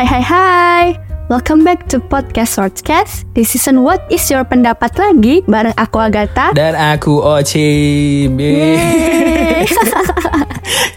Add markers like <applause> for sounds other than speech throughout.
Hai hai hai Welcome back to Podcast Shortcast Di season What is your pendapat lagi Bareng aku Agatha Dan aku. Yeay. <laughs>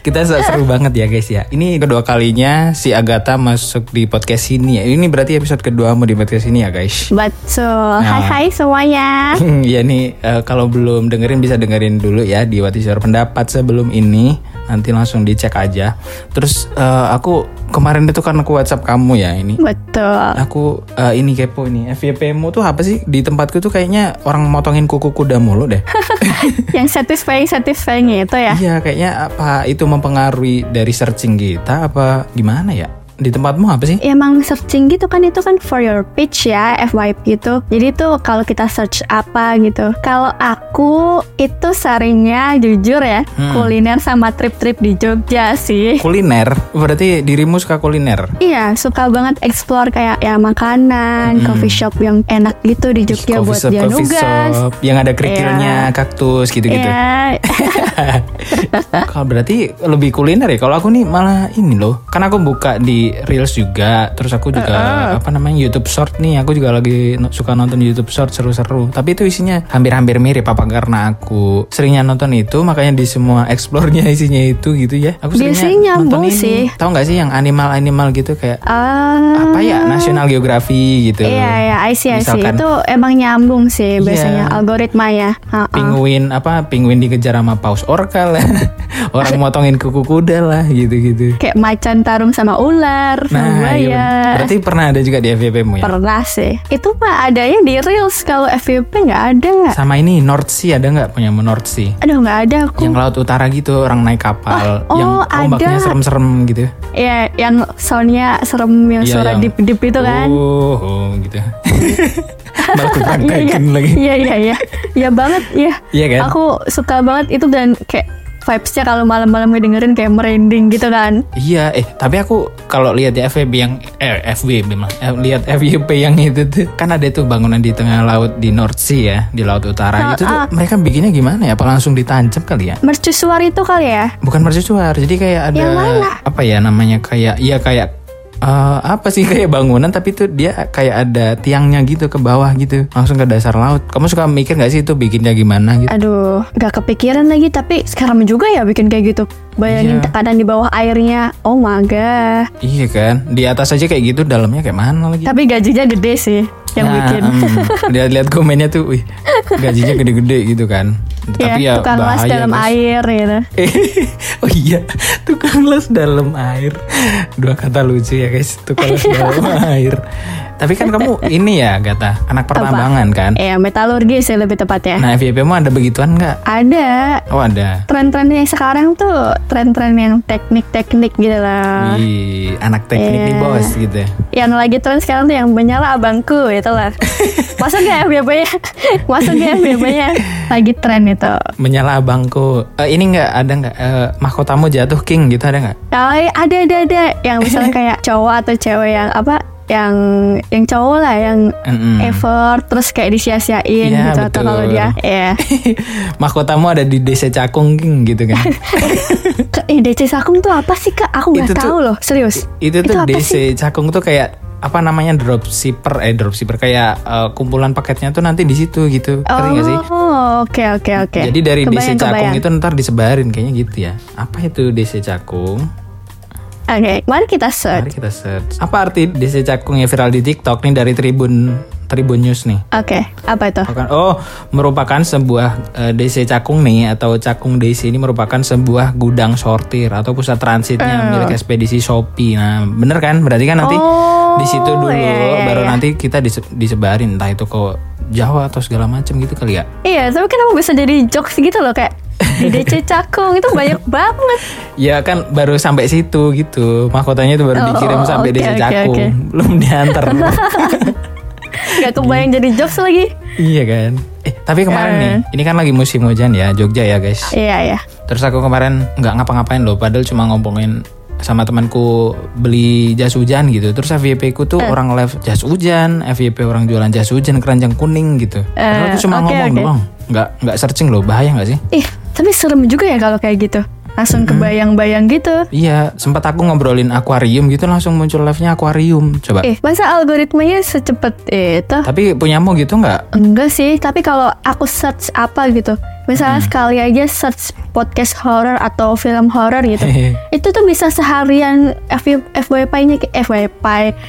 Kita se- seru banget ya guys ya. Ini kedua kalinya si Agatha masuk di podcast ini ya. Ini berarti episode kedua mau di podcast ini ya guys. Betul Hai Nah. hai semuanya <laughs> ya nih eh, kalau belum dengerin bisa dengerin dulu ya di What is Your pendapat sebelum ini nanti langsung dicek aja. Terus eh, aku kemarin itu kan aku WhatsApp kamu ya ini. Betul Aku eh, ini kepo ini FYP-mu tuh apa sih di tempatku tuh kayaknya orang motongin kuku kuda mulu deh. <laughs> Yang satisfying satisfying itu ya Iya kayaknya apa itu mempengaruhi dari searching kita apa gimana ya? Di tempatmu apa sih? Emang searching gitu kan itu kan for your page ya FYP gitu Jadi tuh kalau kita search apa gitu Kalau aku itu seringnya jujur ya Hmm. Kuliner sama trip-trip di Jogja sih Kuliner. Berarti dirimu suka kuliner? Iya, suka banget explore kayak ya makanan, Hmm. coffee shop yang enak gitu di Jogja buat dia nugas. shop yang ada kerikilnya, kaktus gitu-gitu. Iya, <laughs> Kalau berarti lebih kuliner ya. Kalau aku nih malah ini loh. Kan aku buka di Reels juga, terus aku juga apa namanya YouTube Short nih. Aku juga lagi suka nonton YouTube Short seru-seru. Tapi itu isinya hampir-hampir mirip apa karena aku seringnya nonton itu, makanya di semua <laughs> explore-nya isinya itu gitu ya. Aku seringnya nonton ini. sih. Tahu nggak sih yang animal-animal gitu kayak Ah, apa ya National Geography gitu. Iya, iya, I see, I see. Misalkan- Itu emang nyambung sih biasanya Iya. algoritmanya. Ha-ha. Penguin apa penguin dikejar sama paus orca lah <laughs> orang motongin kuku kuda lah gitu-gitu Kayak macan tarung sama ular, nah iya buaya. bener. berarti pernah ada juga di FVP-mu ya Pernah sih. Itu mah adanya di Reels kalau FYP nggak ada nggak? sama ini North Sea ada nggak punya North Sea Aduh nggak ada aku. yang laut utara gitu orang naik kapal Oh, yang oh, ombaknya ada. serem-serem gitu Ya, yang soundnya serem yang Iya, suara yang- dip-dip itu kan. oh, oh, gitu <laughs> malah aku Iya, iya. lagi Iya iya iya. Iya banget ya. Iya kan? Aku suka banget itu dan kayak vibesnya kalau malam-malam ngedengerin kayak merinding gitu kan. Iya, eh tapi aku kalau lihat di FVP yang eh FVP mah, eh, lihat FYP yang itu tuh kan ada tuh bangunan di tengah laut di North Sea ya, di laut utara Ah, itu tuh ah. mereka bikinnya gimana ya? Apa langsung ditancap kali ya? Mercusuar itu kali ya. Bukan mercusuar, jadi kayak ada Yang mana? apa ya namanya kayak iya kayak eh, apa sih kayak bangunan tapi tuh dia kayak ada tiangnya gitu ke bawah gitu langsung ke dasar laut. Kamu suka mikir gak sih itu bikinnya gimana gitu? Aduh, gak kepikiran lagi tapi sekarang juga ya bikin kayak gitu. Bayangin Iya. tekanan di bawah airnya. Oh my god. Iya kan, di atas aja kayak gitu, dalamnya kayak mana lagi? Tapi gajinya gede sih yang Nah, bikin. em, lihat-lihat komennya tuh, wih, gajinya gede-gede gitu kan. Tapi ya tukang las dalam guys. air gitu. <laughs> oh iya, tukang las dalam air. Dua kata lucu ya guys, tukang las <laughs> dalam air. Tapi kan kamu ini ya, Gata, anak pertambangan kan? Eh, metalurgi sih lebih tepatnya. Nah, FYP mu ada begituan nggak? Ada Oh ada. tren-tren yang sekarang tuh tren-tren yang teknik-teknik gitu lah. Wih, anak teknik nih Iya. bos gitu. ya. Yang lagi tren sekarang tuh yang menyala abangku itu lah. <laughs> Masuk gak FYP-nya? Masuk gak FYP-nya? <laughs> Lagi tren itu. Menyala abangku. Eh, ini nggak ada nggak? Eh, mahkotamu jatuh king gitu ada nggak? Oh, ada ada ada yang misalnya kayak cowok atau cewek yang apa yang yang cowok lah yang Mm-mm. effort terus kayak disia-siain Iya, gitu atau betul. kalau dia ya <laughs> Mahkotamu ada di desa Cakung gitu kan? <laughs> Eh, DC Sakung tuh apa sih kak aku Itu nggak tuh- tahu loh serius itu tuh DC sih? Cakung tuh kayak apa namanya dropshipper eh dropshipper kayak eh, kumpulan paketnya tuh nanti di situ gitu ngerti nggak sih Oh, oke oke oke. jadi dari DC Kebayang, Cakung kebayang. itu ntar disebarin kayaknya gitu ya apa itu DC Cakung Oke, mari kita Mari search. kita search. Apa arti DC Cakung yang viral di TikTok nih dari Tribun Tribun News nih? Oke, apa itu? Oh, merupakan sebuah eh, DC Cakung nih atau Cakung DC ini merupakan sebuah gudang sortir atau pusat transitnya milik ekspedisi Shopee. Nah, bener kan? Berarti kan nanti Oh, di situ dulu iya, iya, baru iya. nanti kita dise- disebarin entah itu ke Jawa atau segala macam gitu kali ya. Iya, tapi kenapa bisa jadi jokes gitu loh kayak <laughs> di DC Cakung itu banyak <laughs> banget. Ya kan baru sampai situ gitu. Mahkotanya itu baru Oh, dikirim sampai oke, DC Cakung, oke. <laughs> belum diantar. Gak kebayang jadi jokes lagi. iya kan? Eh, tapi kemarin Eh. nih, ini kan lagi musim hujan ya, Jogja ya, guys. Iya, iya. Terus aku kemarin nggak ngapa-ngapain loh, padahal cuma ngomongin sama temanku beli jas hujan gitu. Terus FYP ku tuh orang live jas hujan, FYP orang jualan jas hujan keranjang kuning gitu. Padahal aku cuma oke, ngomong oke. doang, nggak nggak searching loh, bahaya nggak sih? Ih, tapi serem juga ya kalau kayak gitu. Langsung kebayang-bayang gitu. Iya, sempat aku ngobrolin akuarium gitu langsung muncul live-nya akuarium. Coba. Eh, masa algoritmanya secepat itu? Tapi punyamu gitu nggak? Enggak sih, tapi kalau aku search apa gitu, misalnya sekali aja search podcast horror atau film horror gitu, itu tuh bisa seharian FYP-nya FYP,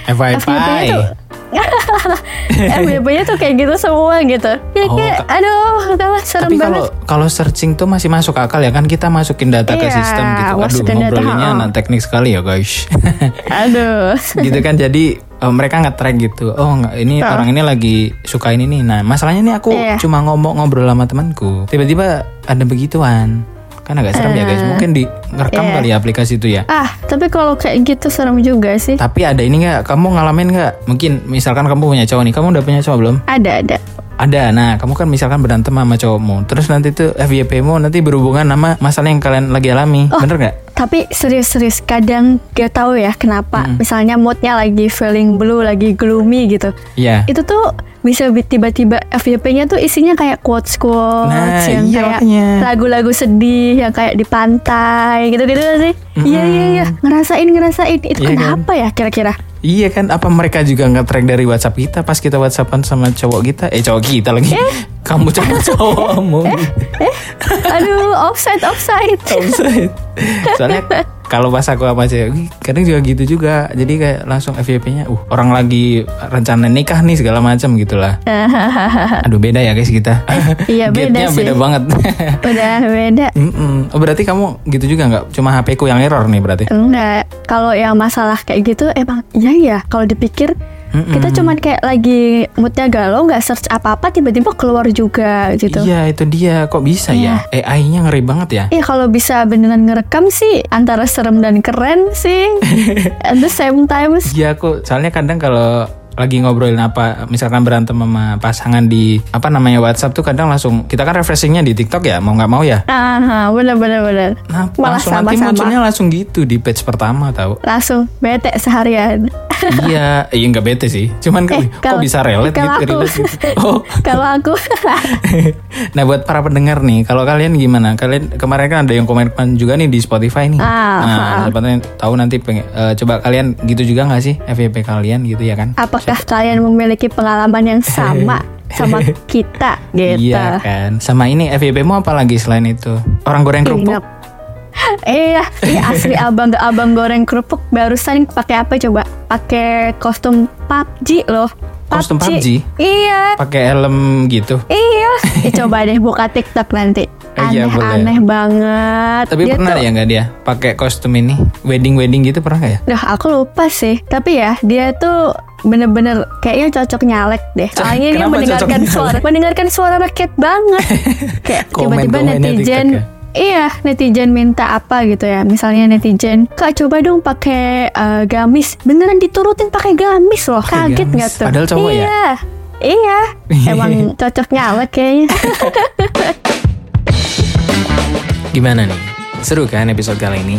FYP. Tuh <laughs> FYP-nya tuh kayak gitu semua gitu. Ya Oh, kayak, ka- aduh, udah serem Tapi banget. kalau kalau searching tuh masih masuk akal ya kan kita masukin data ke Iya, sistem gitu. Aduh, masukin data, ngobrolinnya oh. anak teknik sekali ya guys. <laughs> Aduh. gitu kan jadi eh, mereka nge-track gitu. Oh, nggak, ini orang ini lagi suka ini nih. Nah, masalahnya nih aku Iya. cuma ngomong ngobrol sama temanku. Tiba-tiba ada begituan. Kan agak serem ya guys. Mungkin di ngerekam Iya. kali ya aplikasi itu ya. Ah, tapi kalau kayak gitu serem juga sih. Tapi ada ini nggak? Kamu ngalamin nggak? Mungkin misalkan kamu punya cowok nih. Kamu udah punya cowok belum? Ada, ada. Ada. Nah, kamu kan misalkan berantem sama cowokmu. Terus nanti tuh FYP-mu nanti berhubungan sama masalah yang kalian lagi alami. Oh. Bener nggak? Tapi serius-serius kadang gak tahu ya kenapa. Misalnya moodnya lagi feeling blue, lagi gloomy gitu. Iya. Itu tuh bisa bi- tiba-tiba FYP-nya tuh isinya kayak quotes-quotes Nah, yang iya kayak lagu-lagu sedih yang kayak di pantai gitu-gitu sih. Iya iya iya, ngerasain ngerasain. Itu Iya kan? kenapa ya kira-kira? Iya kan, apa mereka juga nge-track dari WhatsApp kita pas kita WhatsAppan sama cowok kita? Eh cowok kita lagi. Kamu <laughs> cowok cowokmu. Aduh, offside offside. Offside. Soalnya <laughs> kalau pas aku apa cewek, "Wih, kadang juga gitu juga. Jadi kayak langsung FYP-nya, uh orang lagi rencana nikah nih segala macam gitulah. <laughs> Aduh beda ya guys kita. Iya, beda sih. beda banget. Udah beda. Mm-mm. Oh berarti kamu gitu juga nggak? Cuma HP ku yang error nih berarti? Enggak, kalau yang masalah kayak gitu emang ya ya kalau dipikir kita cuman kayak lagi moodnya galau nggak search apa-apa tiba-tiba keluar juga gitu. Iya itu dia. Kok bisa ya? AI-nya ngeri banget ya? Iya kalau bisa beneran ngerekam sih antara serem dan keren sih. <laughs> At the same time. Iya aku soalnya kadang kalau lagi ngobrolin apa misalkan berantem sama pasangan di apa namanya WhatsApp tuh kadang langsung kita kan refreshingnya di TikTok ya mau nggak mau ya? Ah, bener bener bener. nah Malah langsung nanti sama-sama. munculnya langsung gitu di page pertama tahu Langsung bete seharian. iya iya nggak bete sih. Cuman Eh, kok bisa relate kalau gitu, aku, relate gitu. oh. <laughs> kalau aku <laughs> nah buat para pendengar nih kalau kalian gimana? Kalian kemarin kan ada yang komen juga nih di Spotify nih. Ah, nah siapa tahu nanti pengen, eh, coba kalian gitu juga nggak sih FYP kalian gitu ya kan apakah kalian memiliki pengalaman yang sama <laughs> sama kita gitu? Iya kan. Sama ini FYP-mu apa lagi selain itu? Orang goreng kerupuk? <laughs> Iya, iya asli abang abang goreng kerupuk barusan pakai apa coba? Pakai kostum PUBG loh. Kostum PUBG? Iya, Pakai helm gitu. iya. Eh, <laughs> coba deh buka TikTok nanti. Eh, iya, Aneh, boleh. aneh banget. Tapi Dia pernah tuh- ya nggak dia pakai kostum ini? Wedding-wedding gitu pernah nggak ya? Duh, aku lupa sih. Tapi ya, dia tuh bener-bener kayaknya cocok nyalek deh. Soalnya dia mendengarkan suara, mendengarkan suara rakyat banget. <laughs> Kayak tiba-tiba netizen, TikTok iya netizen minta apa gitu ya. Misalnya netizen, kak coba dong pakai eh, gamis. Beneran diturutin pakai gamis loh. Pakai Kaget nggak tuh? Padahal cowok ya? iya. Iya, <laughs> emang cocok nyalek kayaknya. <laughs> Gimana nih? Seru kan episode kali ini?